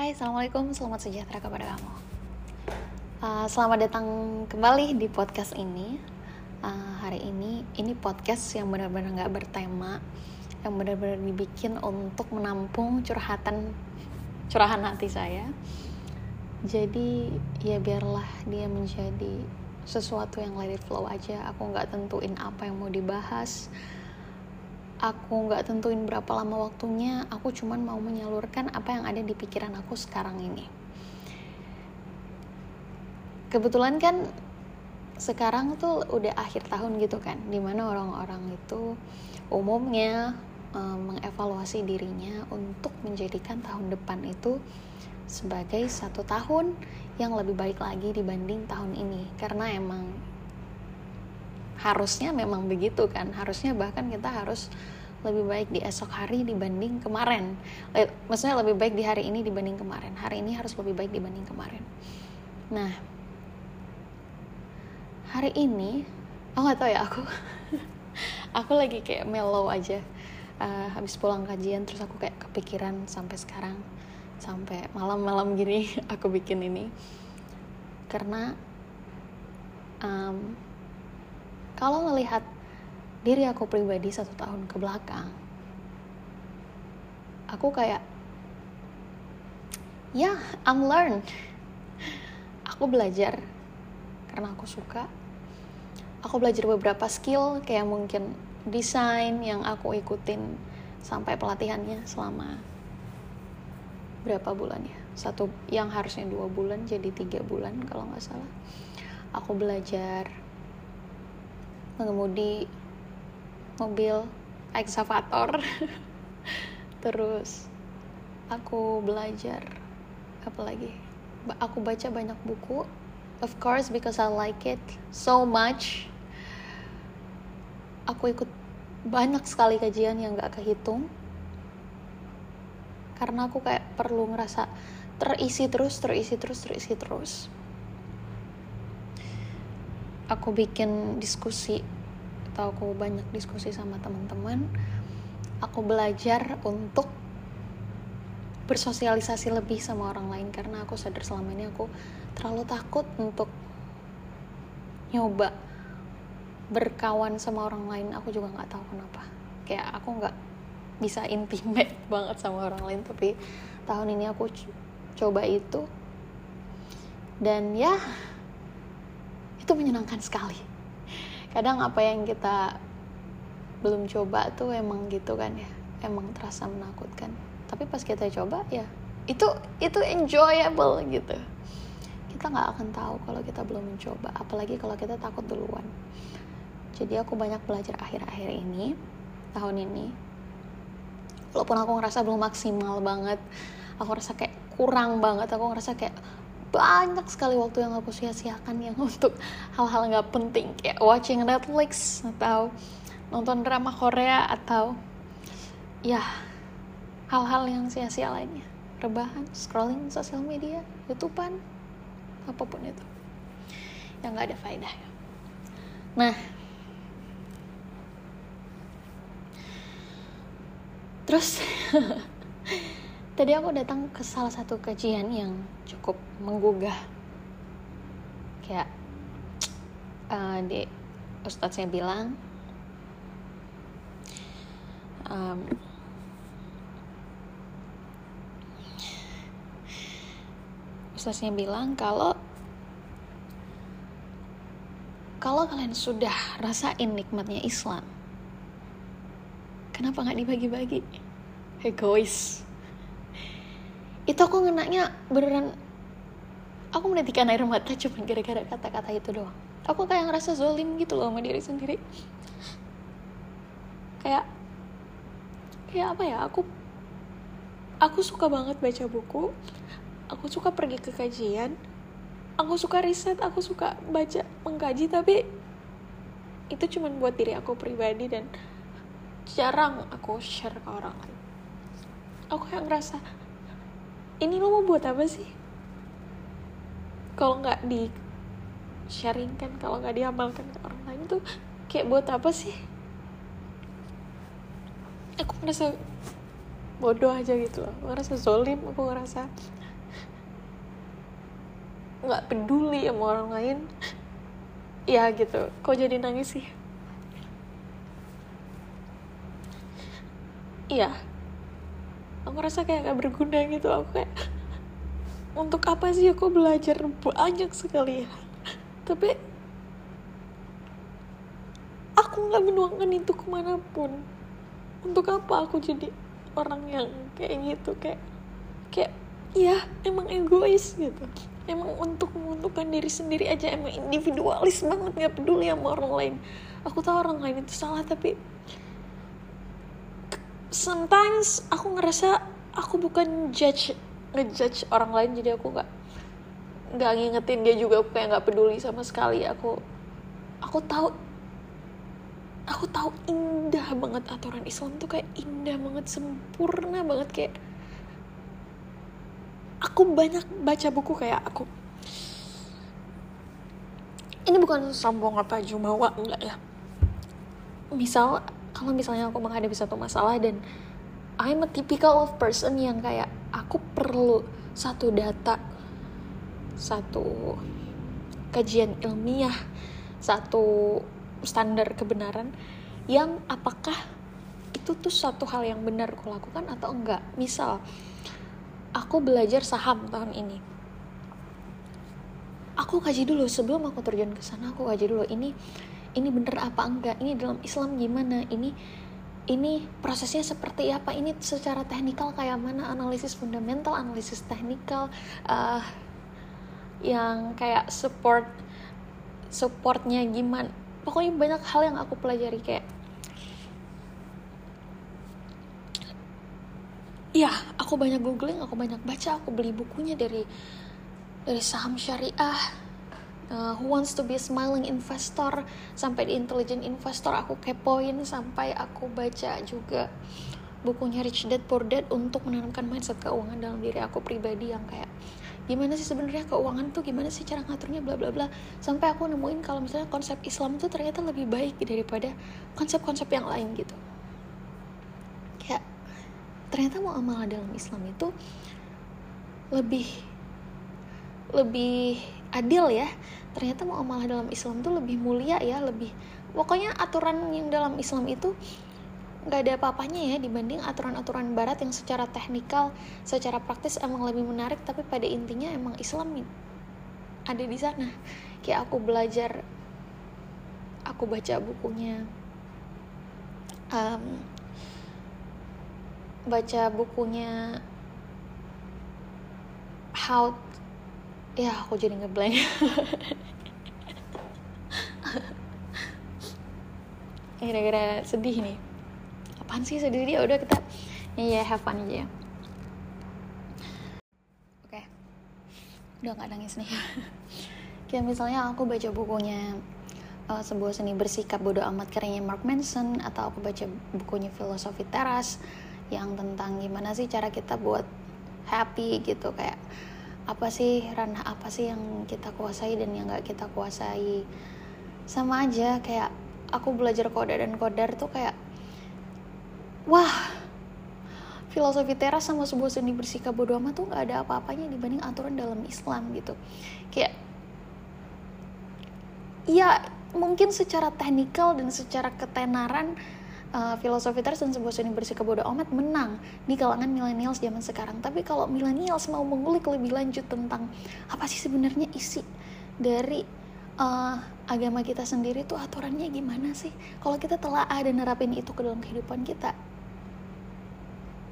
Hai, Assalamualaikum, selamat sejahtera kepada kamu. Uh, Selamat datang kembali di podcast ini. Uh, Hari ini, ini podcast yang benar-benar gak bertema Yang benar-benar dibikin untuk menampung curhatan Curahan hati saya. Jadi, ya biarlah dia menjadi sesuatu yang let it flow aja. Aku gak tentuin apa yang mau dibahas nggak tentuin berapa lama waktunya aku cuman mau menyalurkan apa yang ada di pikiran aku sekarang ini. Kebetulan kan sekarang tuh udah akhir tahun gitu kan di mana orang-orang itu umumnya um, mengevaluasi dirinya untuk menjadikan tahun depan itu sebagai satu tahun yang lebih baik lagi dibanding tahun ini. Karena emang harusnya memang begitu kan. Harusnya bahkan kita harus lebih baik di esok hari dibanding kemarin. Eh, maksudnya lebih baik di hari ini dibanding kemarin. Hari ini harus lebih baik dibanding kemarin. Nah hari ini aku nggak tahu ya aku aku lagi kayak mellow aja. Uh, habis pulang kajian terus aku kayak kepikiran sampai sekarang. Sampai malam-malam gini aku bikin ini. Karena um, kalau melihat diri aku pribadi satu tahun ke belakang aku kayak ya yeah, I'm learn aku belajar karena aku suka. Aku belajar beberapa skill kayak mungkin desain yang aku ikutin sampai pelatihannya selama berapa bulan ya? Satu yang harusnya dua bulan jadi tiga bulan kalau nggak salah. Aku belajar mengemudi mobil eksavator terus aku belajar apa lagi? Aku baca banyak buku. Of course because I like it so much. Aku ikut banyak sekali kajian yang gak kehitung. Karena aku kayak perlu ngerasa terisi terus terisi terus terisi terus. Aku bikin diskusi atau aku banyak diskusi sama teman-teman aku belajar untuk bersosialisasi lebih sama orang lain karena aku sadar selama ini aku terlalu takut untuk nyoba berkawan sama orang lain. Aku juga nggak tahu kenapa. Kayak aku nggak bisa intimate banget sama orang lain tapi tahun ini aku coba itu. Dan ya itu menyenangkan sekali kadang apa yang kita belum coba tuh emang gitu kan ya emang terasa menakutkan. Tapi pas kita coba ya itu itu enjoyable gitu. Kita nggak akan tahu kalau kita belum mencoba apalagi kalau kita takut duluan. Jadi aku banyak belajar akhir-akhir ini tahun ini. Walaupun aku ngerasa belum maksimal banget aku ngerasa kayak kurang banget aku ngerasa kayak banyak sekali waktu yang aku sia-siakan yang untuk hal-hal nggak penting kayak watching Netflix atau nonton drama Korea atau ya hal-hal yang sia-sia lainnya. Rebahan scrolling sosial media youtubean apa pun itu yang nggak ada faedah. Nah terus tadi aku datang ke salah satu kajian yang cukup menggugah. Kayak uh, di ustadznya bilang um, ustadznya bilang kalau kalau kalian sudah rasain nikmatnya Islam kenapa nggak dibagi-bagi? Egois itu aku ngenaknya beneran aku menitikan air mata cuma gara-gara kata-kata itu doang. Aku kayak ngerasa zolim gitu loh sama diri sendiri. Kayak kayak apa ya aku aku suka banget baca buku aku suka pergi ke kajian aku suka riset aku suka baca mengkaji tapi itu cuma buat diri aku pribadi dan jarang aku share ke orang lain. Aku kayak ngerasa ini lo mau buat apa sih? Kalau nggak di sharing kan kalau nggak diamalkan ke orang lain tuh kayak buat apa sih? Aku merasa bodoh aja gitu loh. Aku ngerasa zolim aku ngerasa nggak peduli sama orang lain. Ya gitu. Kok jadi nangis sih? Iya aku rasa kayak gak berguna gitu. Aku kayak untuk apa sih aku belajar banyak sekali ya? Tapi aku nggak menuangkan itu ke mana pun. Untuk apa aku jadi orang yang kayak gitu? Kayak kayak ya emang egois gitu. Emang untuk menguntungkan diri sendiri aja emang individualis banget nggak peduli sama orang lain. Aku tahu orang lain itu salah tapi sometimes aku ngerasa aku bukan judge ngejudge orang lain jadi aku nggak nggak ngingetin dia juga aku kayak nggak peduli sama sekali. Aku aku tahu aku tahu indah banget aturan Islam tuh kayak indah banget sempurna banget kayak aku banyak baca buku kayak aku ini bukan sombong apa jumawa enggak ya. Misal kalau misalnya aku menghadapi satu masalah dan I'm a typical of person yang kayak aku perlu satu data satu kajian ilmiah satu standar kebenaran yang apakah itu tuh satu hal yang benar aku lakukan atau enggak. Misal aku belajar saham tahun ini. Aku kaji dulu sebelum aku terjun ke sana aku kaji dulu ini ini bener apa enggak? Ini dalam Islam gimana? Ini ini prosesnya seperti apa? Ini secara teknikal kayak mana? Analisis fundamental analisis teknikal uh, yang kayak support supportnya gimana? Pokoknya banyak hal yang aku pelajari kayak ya aku banyak googling aku banyak baca aku beli bukunya dari dari saham syariah uh, who wants to be smiling investor? Sampai di intelligent investor aku kepoin. Sampai aku baca juga bukunya Rich Dad Poor Dad untuk menanamkan mindset keuangan dalam diri aku pribadi yang kayak gimana sih sebenarnya keuangan tuh? Gimana sih cara ngaturnya? Bla bla bla. Sampai aku nemuin kalau misalnya konsep Islam tuh ternyata lebih baik daripada konsep-konsep yang lain gitu. Ternyata muamalah dalam Islam itu lebih lebih adil ya ternyata muamalah dalam Islam itu lebih mulia ya lebih pokoknya aturan yang dalam Islam itu nggak ada apa-apanya ya dibanding aturan-aturan Barat yang secara teknikal, secara praktis emang lebih menarik, tapi pada intinya emang Islam ada di sana. Kayak aku belajar, aku baca bukunya um, baca bukunya how ya aku jadi ngeblank. Gara-gara sedih nih. Apaan sih sedih dia? Udah kita ya yeah, have fun aja ya. Oke. Okay. udah nggak nangis nih. Kayak misalnya aku baca bukunya uh, sebuah seni bersikap bodoh amat karyanya Mark Manson atau aku baca bukunya filosofi teras yang tentang gimana sih cara kita buat happy gitu kayak apa sih ranah apa sih yang kita kuasai dan yang gak kita kuasai? Sama aja kayak aku belajar kode dan kodar tuh kayak wah filosofi teras sama sebuah seni bersikap bodoh amat tuh gak ada apa-apanya dibanding aturan dalam Islam gitu. Kayak ya mungkin secara teknikal dan secara ketenaran uh, filosofi dan sebuah seni bersikap bodoh amat menang di kalangan milenial zaman sekarang. Tapi kalau milenial mau mengulik lebih lanjut tentang apa sih sebenarnya isi dari uh, agama kita sendiri tuh aturannya gimana sih? Kalau kita telah ada nerapin itu ke dalam kehidupan kita,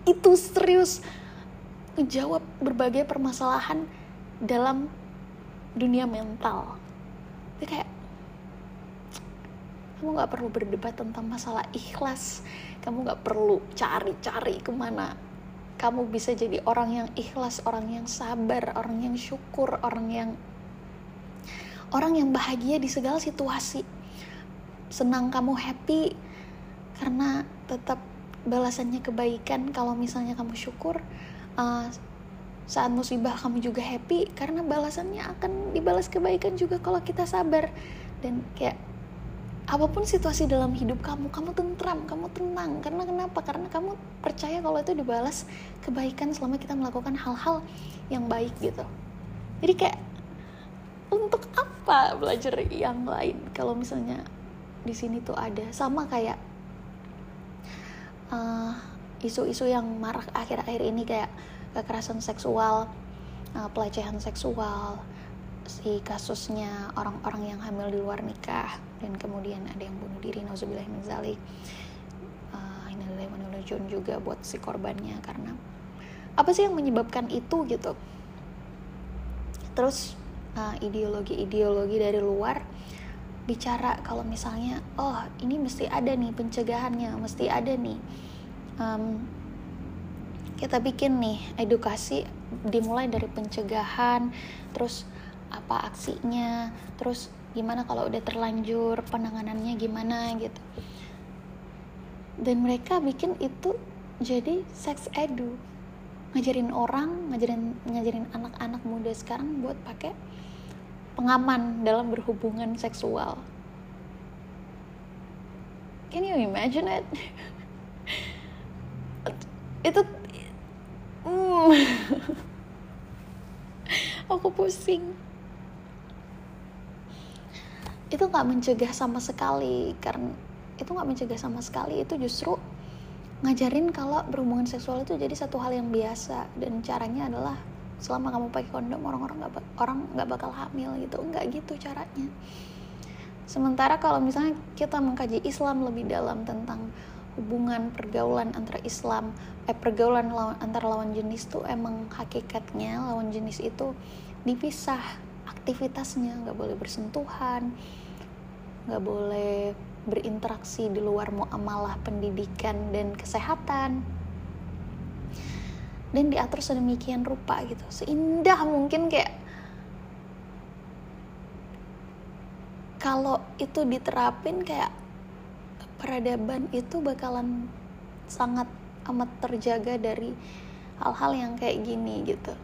itu serius menjawab berbagai permasalahan dalam dunia mental. Itu kayak kamu gak perlu berdebat tentang masalah ikhlas. Kamu gak perlu cari-cari ke mana. Kamu bisa jadi orang yang ikhlas orang yang sabar orang yang syukur orang yang orang yang bahagia di segala situasi. Senang kamu happy karena tetap balasannya kebaikan. Kalau misalnya kamu syukur uh, saat musibah kamu juga happy karena balasannya akan dibalas kebaikan juga kalau kita sabar. Dan kayak apa pun situasi dalam hidup kamu kamu tentram kamu tenang. Karena kenapa? Karena kamu percaya kalau itu dibalas kebaikan selama kita melakukan hal-hal yang baik gitu. Jadi kayak untuk apa belajar yang lain kalau misalnya di sini tuh ada? Sama kayak uh, isu-isu yang marak akhir-akhir ini kayak kekerasan seksual, uh, pelecehan seksual, si kasusnya orang-orang yang hamil di luar nikah dan kemudian ada yang bunuh diri nauzubillah min zalik. Uh, juga buat si korbannya karena apa sih yang menyebabkan itu gitu. Terus ideologi-ideologi uh, dari luar bicara kalau misalnya oh ini mesti ada nih pencegahannya mesti ada nih um, kita bikin nih edukasi dimulai dari pencegahan terus apa aksinya terus gimana kalau udah terlanjur penanganannya gimana gitu. Dan mereka bikin itu jadi sex edu. Ngajarin orang ngajarin ngajarin anak-anak muda sekarang buat pakai pengaman dalam berhubungan seksual. Can you imagine it? Itu mm, aku pusing itu nggak mencegah sama sekali karena itu nggak mencegah sama sekali itu justru ngajarin kalau berhubungan seksual itu jadi satu hal yang biasa dan caranya adalah selama kamu pakai kondom orang-orang nggak orang nggak bakal hamil gitu nggak gitu caranya. Sementara kalau misalnya kita mengkaji Islam lebih dalam tentang hubungan pergaulan antara Islam eh pergaulan lawan, antara lawan jenis tuh emang hakikatnya lawan jenis itu dipisah aktivitasnya nggak boleh bersentuhan nggak boleh berinteraksi di luar muamalah pendidikan dan kesehatan. Dan diatur sedemikian rupa gitu. Seindah mungkin kayak kalau itu diterapin kayak peradaban itu bakalan sangat amat terjaga dari hal-hal yang kayak gini gitu.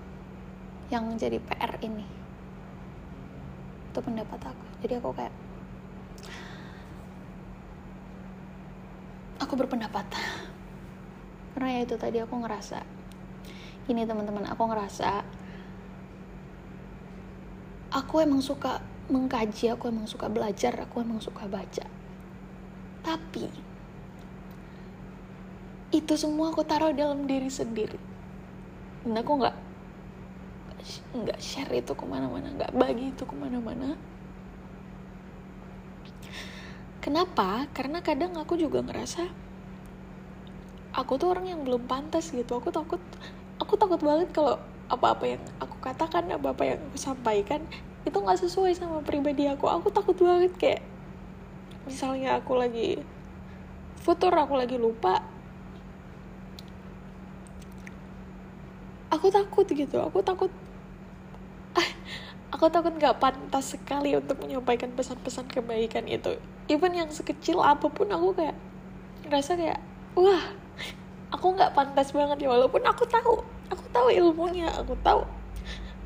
Yang jadi PR ini itu pendapat aku. Jadi aku kayak aku berpendapat. Karena ya itu tadi aku ngerasa ini teman-teman aku ngerasa aku emang suka mengkaji aku emang suka belajar aku emang suka baca. Tapi itu semua aku taruh dalam diri sendiri. Dan aku nggak nggak share itu ke mana-mana nggak bagi itu ke mana-mana. Kenapa? Karena kadang aku juga ngerasa aku tuh orang yang belum pantas gitu. Aku takut aku takut banget kalau apa-apa yang aku katakan apa-apa yang aku sampaikan itu nggak sesuai sama pribadi aku. Aku takut banget kayak misalnya aku lagi futur aku lagi lupa aku takut gitu. Aku takut aku takut nggak pantas sekali untuk menyampaikan pesan-pesan kebaikan itu. Even yang sekecil apa pun aku kayak ngerasa kayak wah aku nggak pantas banget ya walaupun aku tahu aku tahu ilmunya aku tahu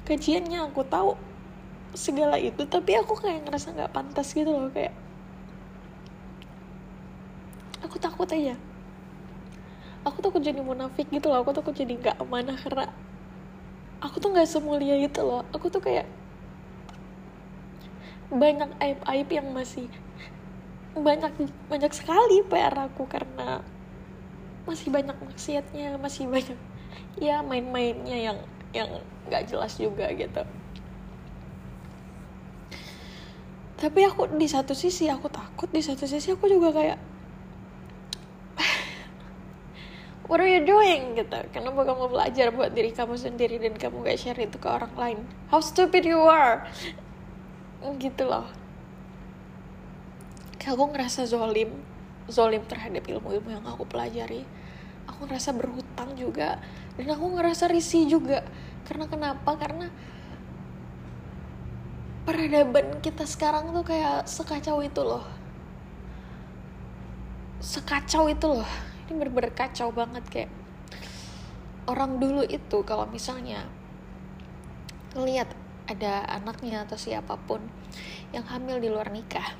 kajiannya aku tahu segala itu tapi aku kayak ngerasa nggak pantas gitu loh kayak aku takut aja. Aku takut jadi munafik gitu loh aku takut jadi nggak amanah karena aku tuh nggak semulia itu loh. Aku tuh kayak banyak aib aib yang masih banyak banyak sekali PR aku karena masih banyak maksiatnya masih banyak ya main-mainnya yang yang nggak jelas juga gitu. Tapi aku di satu sisi aku takut di satu sisi aku juga kayak what are you doing? gitu. Kenapa kamu belajar buat diri kamu sendiri dan kamu gak share itu ke orang lain? How stupid you are gitu loh. Aku ngerasa zolim zolim terhadap ilmu-ilmu yang aku pelajari. Aku ngerasa berhutang juga dan aku ngerasa risih juga. Karena kenapa? Karena peradaban kita sekarang tuh kayak sekacau itu loh. Sekacau itu loh. Ini bener-bener kacau banget kayak orang dulu itu kalau misalnya lihat ada anaknya atau siapa pun yang hamil di luar nikah.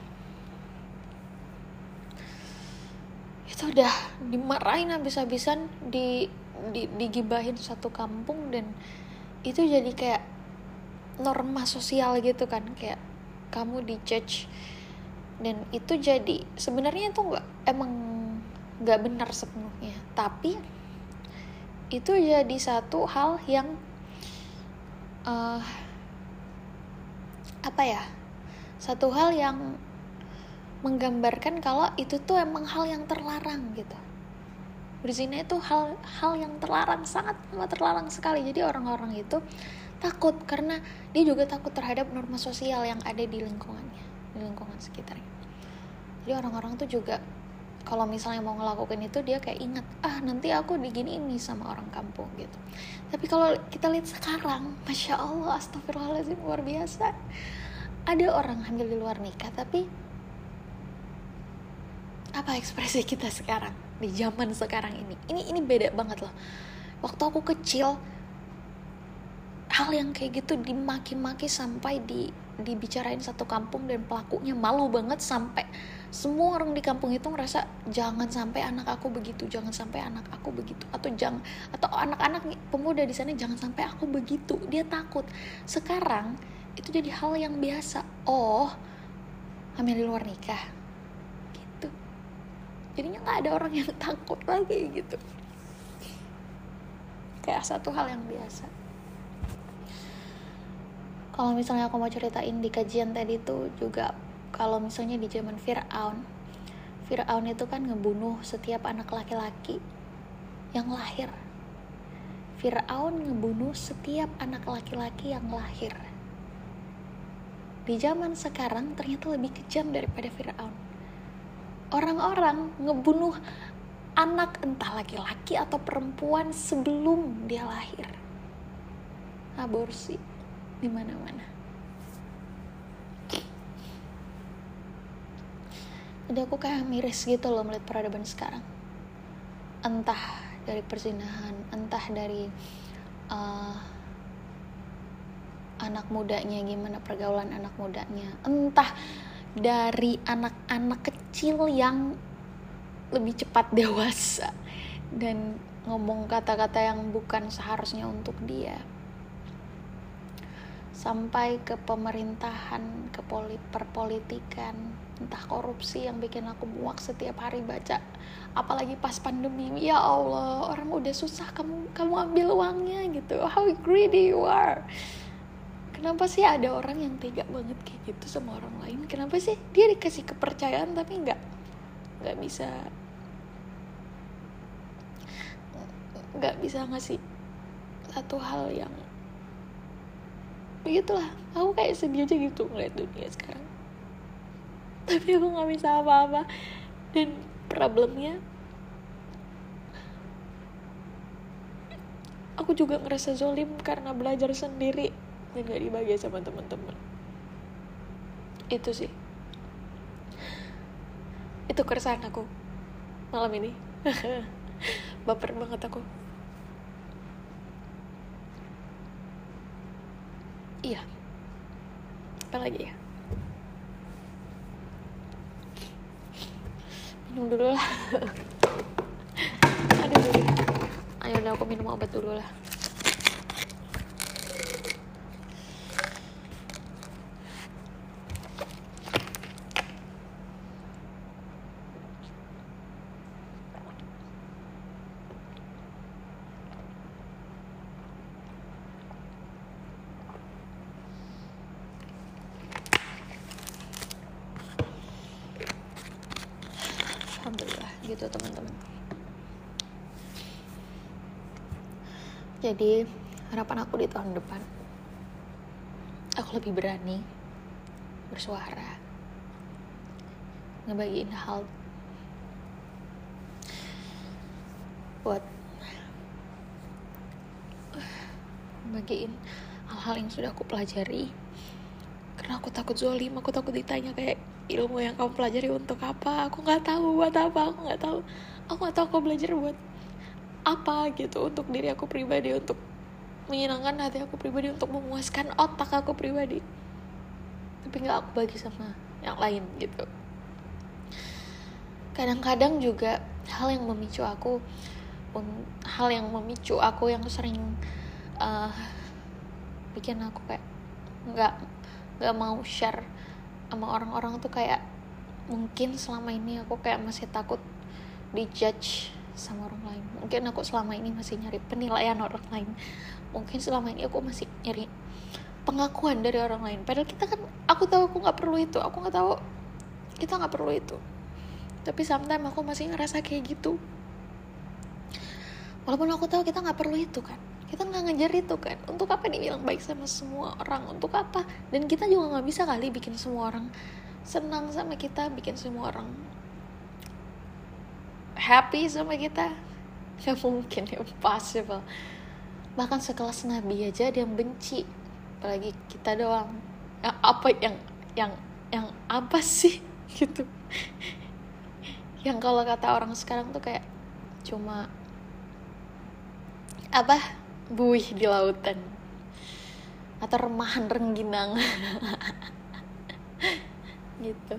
Kita udah dimarahin habis-habisan di, di digibahin satu kampung dan itu jadi kayak norma sosial gitu kan kayak kamu dijudge. Dan itu jadi sebenarnya itu nggak emang nggak benar sepenuhnya. Tapi itu jadi satu hal yang uh, apa ya satu hal yang menggambarkan kalau itu tuh emang hal yang terlarang gitu. Berzina itu hal hal yang terlarang sangat amat terlarang sekali. Jadi orang-orang itu takut karena dia juga takut terhadap norma sosial yang ada di lingkungannya di lingkungan sekitarnya. Jadi orang-orang tuh juga kalau misalnya mau ngelakuin itu dia kayak ingat ah nanti aku digini ini sama orang kampung gitu. Tapi kalau kita lihat sekarang masya allah astagfirullahaladzim luar biasa. Ada orang hamil di luar nikah tapi apa ekspresi kita sekarang di zaman sekarang ini? Ini ini beda banget loh. Waktu aku kecil hal yang kayak gitu dimaki-maki sampai di dibicarain satu kampung dan pelakunya malu banget sampai semua orang di kampung itu ngerasa jangan sampai anak aku begitu jangan sampai anak aku begitu. Atau jangan atau anak-anak pemuda di sana jangan sampai aku begitu. Dia takut. Sekarang itu jadi hal yang biasa. Oh hamil di luar nikah. Gitu. Jadinya nggak ada orang yang takut lagi gitu. Kayak satu hal yang biasa kalau misalnya aku mau ceritain di kajian tadi tuh juga kalau misalnya di zaman Fir'aun Fir'aun itu kan ngebunuh setiap anak laki-laki yang lahir. Fir'aun ngebunuh setiap anak laki-laki yang lahir. Di zaman sekarang ternyata lebih kejam daripada Fir'aun. Orang-orang ngebunuh anak entah laki-laki atau perempuan sebelum dia lahir. Aborsi di mana-mana. Jadi aku kayak miris gitu loh melihat peradaban sekarang. Entah dari persinahan, entah dari uh, anak mudanya gimana pergaulan anak mudanya, entah dari anak-anak kecil yang lebih cepat dewasa dan ngomong kata-kata yang bukan seharusnya untuk dia sampai ke pemerintahan, ke poli, perpolitikan, entah korupsi yang bikin aku muak setiap hari baca. Apalagi pas pandemi, ya Allah, orang udah susah kamu kamu ambil uangnya gitu. How greedy you are. Kenapa sih ada orang yang tega banget kayak gitu sama orang lain? Kenapa sih dia dikasih kepercayaan tapi nggak nggak bisa nggak bisa ngasih satu hal yang begitulah. Aku kayak sedih aja gitu ngeliat dunia sekarang. Tapi aku nggak bisa apa-apa. Dan problemnya aku juga ngerasa zolim karena belajar sendiri dan gak dibagi sama teman-teman. Itu sih. Itu keresahan aku malam ini. Baper banget aku iya. Apa lagi ya? Minum dulu lah. Aduh ayo udah aku minum obat dulu lah gitu teman-teman jadi harapan aku di tahun depan. Aku lebih berani bersuara ngebagiin hal buat bagiin hal-hal yang sudah aku pelajari. Karena aku takut zolim aku takut ditanya kayak ilmu yang kamu pelajari untuk apa? Aku nggak tahu buat apa aku nggak tahu. Aku nggak tahu aku belajar buat apa gitu untuk diri aku pribadi untuk menyenangkan hati aku pribadi untuk memuaskan otak aku pribadi. Tapi nggak aku bagi sama yang lain gitu. Kadang-kadang juga hal yang memicu aku hal yang memicu aku yang sering uh, bikin aku kayak nggak nggak mau share sama orang-orang tuh kayak mungkin selama ini aku kayak masih takut dijudge sama orang lain. Mungkin aku selama ini masih nyari penilaian orang lain. Mungkin selama ini aku masih nyari pengakuan dari orang lain. Padahal kita kan aku tahu aku nggak perlu itu. Aku nggak tahu kita nggak perlu itu. Tapi sometimes aku masih ngerasa kayak gitu. Walaupun aku tahu kita nggak perlu itu kan. Kita nggak ngejar itu kan. Untuk apa dibilang baik sama semua orang? Untuk apa? Dan kita juga nggak bisa kali bikin semua orang senang sama kita bikin semua orang happy sama kita? Nggak mungkin impossible bahkan sekelas nabi aja ada yang benci. Apalagi kita doang. Ya, apa yang yang yang apa sih? Gitu. Yang kalau kata orang sekarang tuh kayak cuma apa? Buih di lautan. Atau remahan rengginang. Gitu.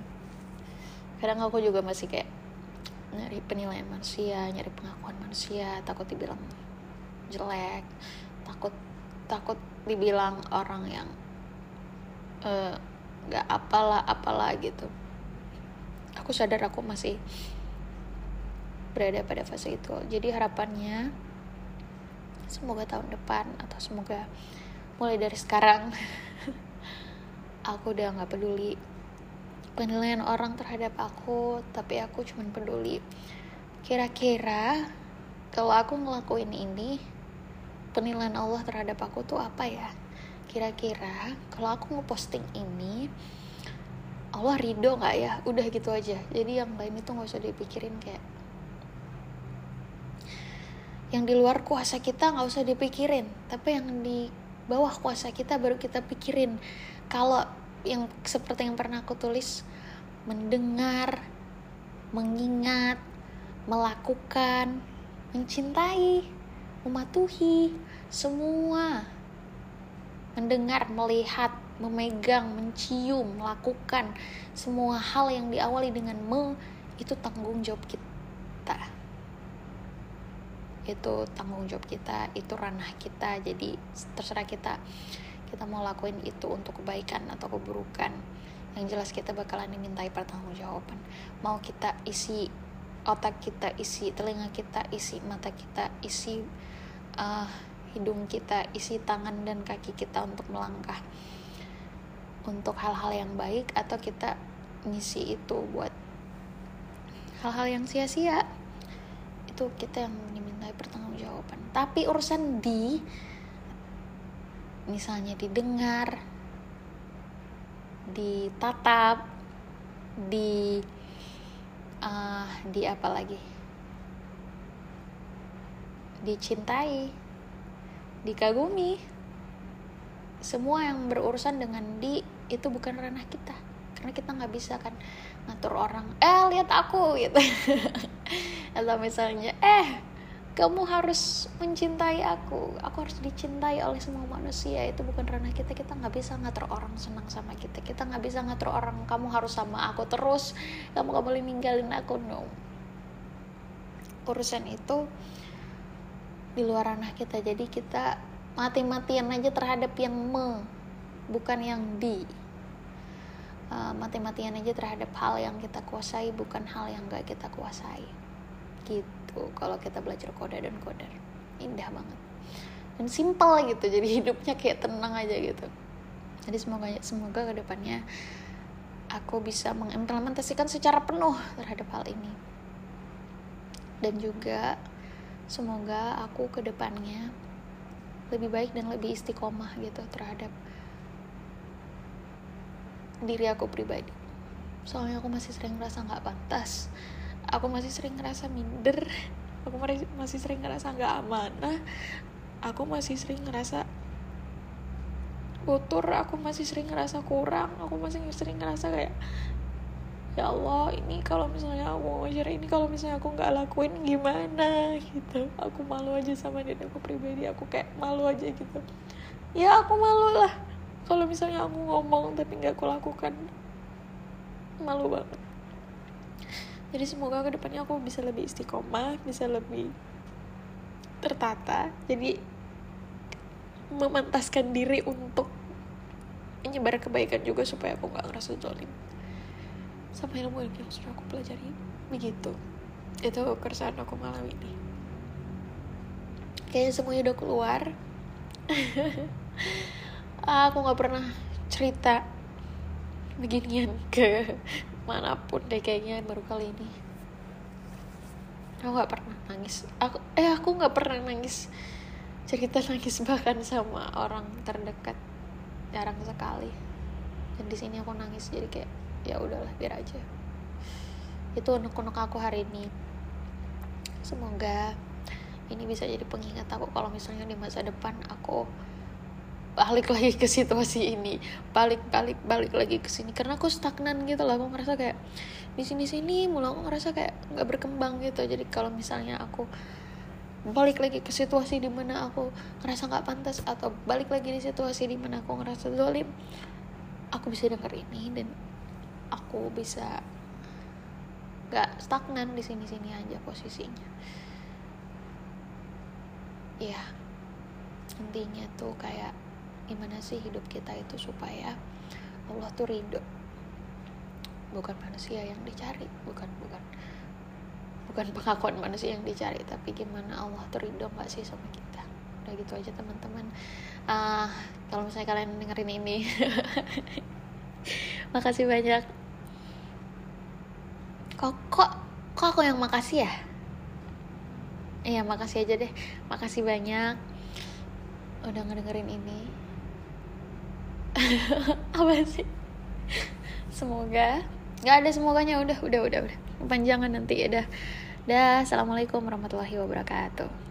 Kadang aku juga masih kayak nyari penilaian manusia nyari pengakuan manusia takut dibilang jelek takut takut dibilang orang yang uh, gak apalah apalah gitu. Aku sadar aku masih berada pada fase itu. Jadi harapannya semoga tahun depan atau semoga mulai dari sekarang aku udah nggak peduli penilaian orang terhadap aku tapi aku cuma peduli. Kira-kira kalau aku ngelakuin ini penilaian Allah terhadap aku tuh apa ya? Kira-kira kalau aku ngeposting ini Allah ridho nggak ya? Udah gitu aja. Jadi yang lain itu nggak usah dipikirin kayak yang di luar kuasa kita nggak usah dipikirin tapi yang di bawah kuasa kita baru kita pikirin. Kalau yang seperti yang pernah aku tulis mendengar mengingat melakukan mencintai mematuhi semua. Mendengar melihat memegang mencium melakukan semua hal yang diawali dengan me itu tanggung jawab kita. Itu tanggung jawab kita itu ranah kita. Jadi terserah kita kita mau lakuin itu untuk kebaikan atau keburukan. Yang jelas kita bakalan dimintai pertanggungjawaban. Mau kita isi otak kita isi telinga kita isi mata kita isi uh, hidung kita isi tangan dan kaki kita untuk melangkah untuk hal-hal yang baik atau kita ngisi itu buat hal-hal yang sia-sia. Itu kita yang dimintai pertanggungjawaban. Tapi urusan di misalnya didengar ditatap di uh, di apa lagi? Dicintai dikagumi. Semua yang berurusan dengan di itu bukan ranah kita. Karena kita nggak bisa kan ngatur orang eh lihat aku gitu. Atau misalnya eh kamu harus mencintai aku. Aku harus dicintai oleh semua manusia. Itu bukan ranah kita. Kita nggak bisa ngatur orang senang sama kita. Kita nggak bisa ngatur orang kamu harus sama aku terus. Kamu gak boleh ninggalin aku. No. Urusan itu di luar ranah kita. Jadi kita mati-matian aja terhadap yang me bukan yang di. Uh, mati-matian aja terhadap hal yang kita kuasai bukan hal yang gak kita kuasai. Gitu kalau kita belajar koda dan kodar indah banget. Dan simpel gitu jadi hidupnya kayak tenang aja gitu. Jadi semoga semoga ke depannya aku bisa mengimplementasikan secara penuh terhadap hal ini. Dan juga semoga aku ke depannya lebih baik dan lebih istiqomah gitu terhadap diri aku pribadi. Soalnya aku masih sering ngerasa nggak pantas aku masih sering ngerasa minder. Aku masih sering ngerasa nggak amanah. Aku masih sering ngerasa kotor aku masih sering ngerasa kurang aku masih sering ngerasa kayak ya Allah ini kalau misalnya aku mau share ini kalau misalnya aku nggak lakuin gimana? Gitu. Aku malu aja sama diri aku pribadi aku kayak malu aja gitu. Ya aku malu lah. Kalau misalnya aku ngomong tapi nggak aku lakukan malu banget jadi semoga ke depannya aku bisa lebih istiqomah bisa lebih tertata. Jadi memantaskan diri untuk menyebar kebaikan juga supaya aku gak ngerasa zolim. Sama ilmu yang sudah aku pelajari. Begitu. Itu keresahan aku malam ini. Kayaknya semuanya udah keluar. Aku nggak pernah cerita beginian ke mana pun deh kayaknya baru kali ini. Aku nggak pernah nangis. Aku eh aku nggak pernah nangis. Cerita nangis bahkan sama orang terdekat. Jarang sekali. Dan di sini aku nangis jadi kayak ya udahlah biar aja. Itu unek-unek aku hari ini. Semoga ini bisa jadi pengingat aku kalau misalnya di masa depan aku balik lagi ke situasi ini. Balik balik balik lagi ke sini. Karena aku stagnan gitu lah aku ngerasa kayak di sini sini mulai aku ngerasa kayak nggak berkembang gitu. Jadi kalau misalnya aku balik lagi ke situasi di mana aku ngerasa nggak pantas atau balik lagi di situasi di mana aku ngerasa dolim aku bisa denger ini dan aku bisa nggak stagnan di sini sini aja posisinya. Ya intinya tuh kayak gimana sih hidup kita itu supaya Allah tuh ridho? Bukan manusia yang dicari bukan bukan bukan pengakuan manusia yang dicari tapi gimana Allah tuh ridho gak sih sama kita? Udah gitu aja teman-teman. Uh, kalau misalnya kalian dengerin ini makasih banyak. Kok kok kok aku yang makasih ya? Iya makasih aja deh. Makasih banyak. Udah ngedengerin ini apa sih? Semoga. Nggak ada semoganya. Udah udah udah udah. Panjangan nanti ya dah. Dah assalamualaikum warahmatullahi wabarakatuh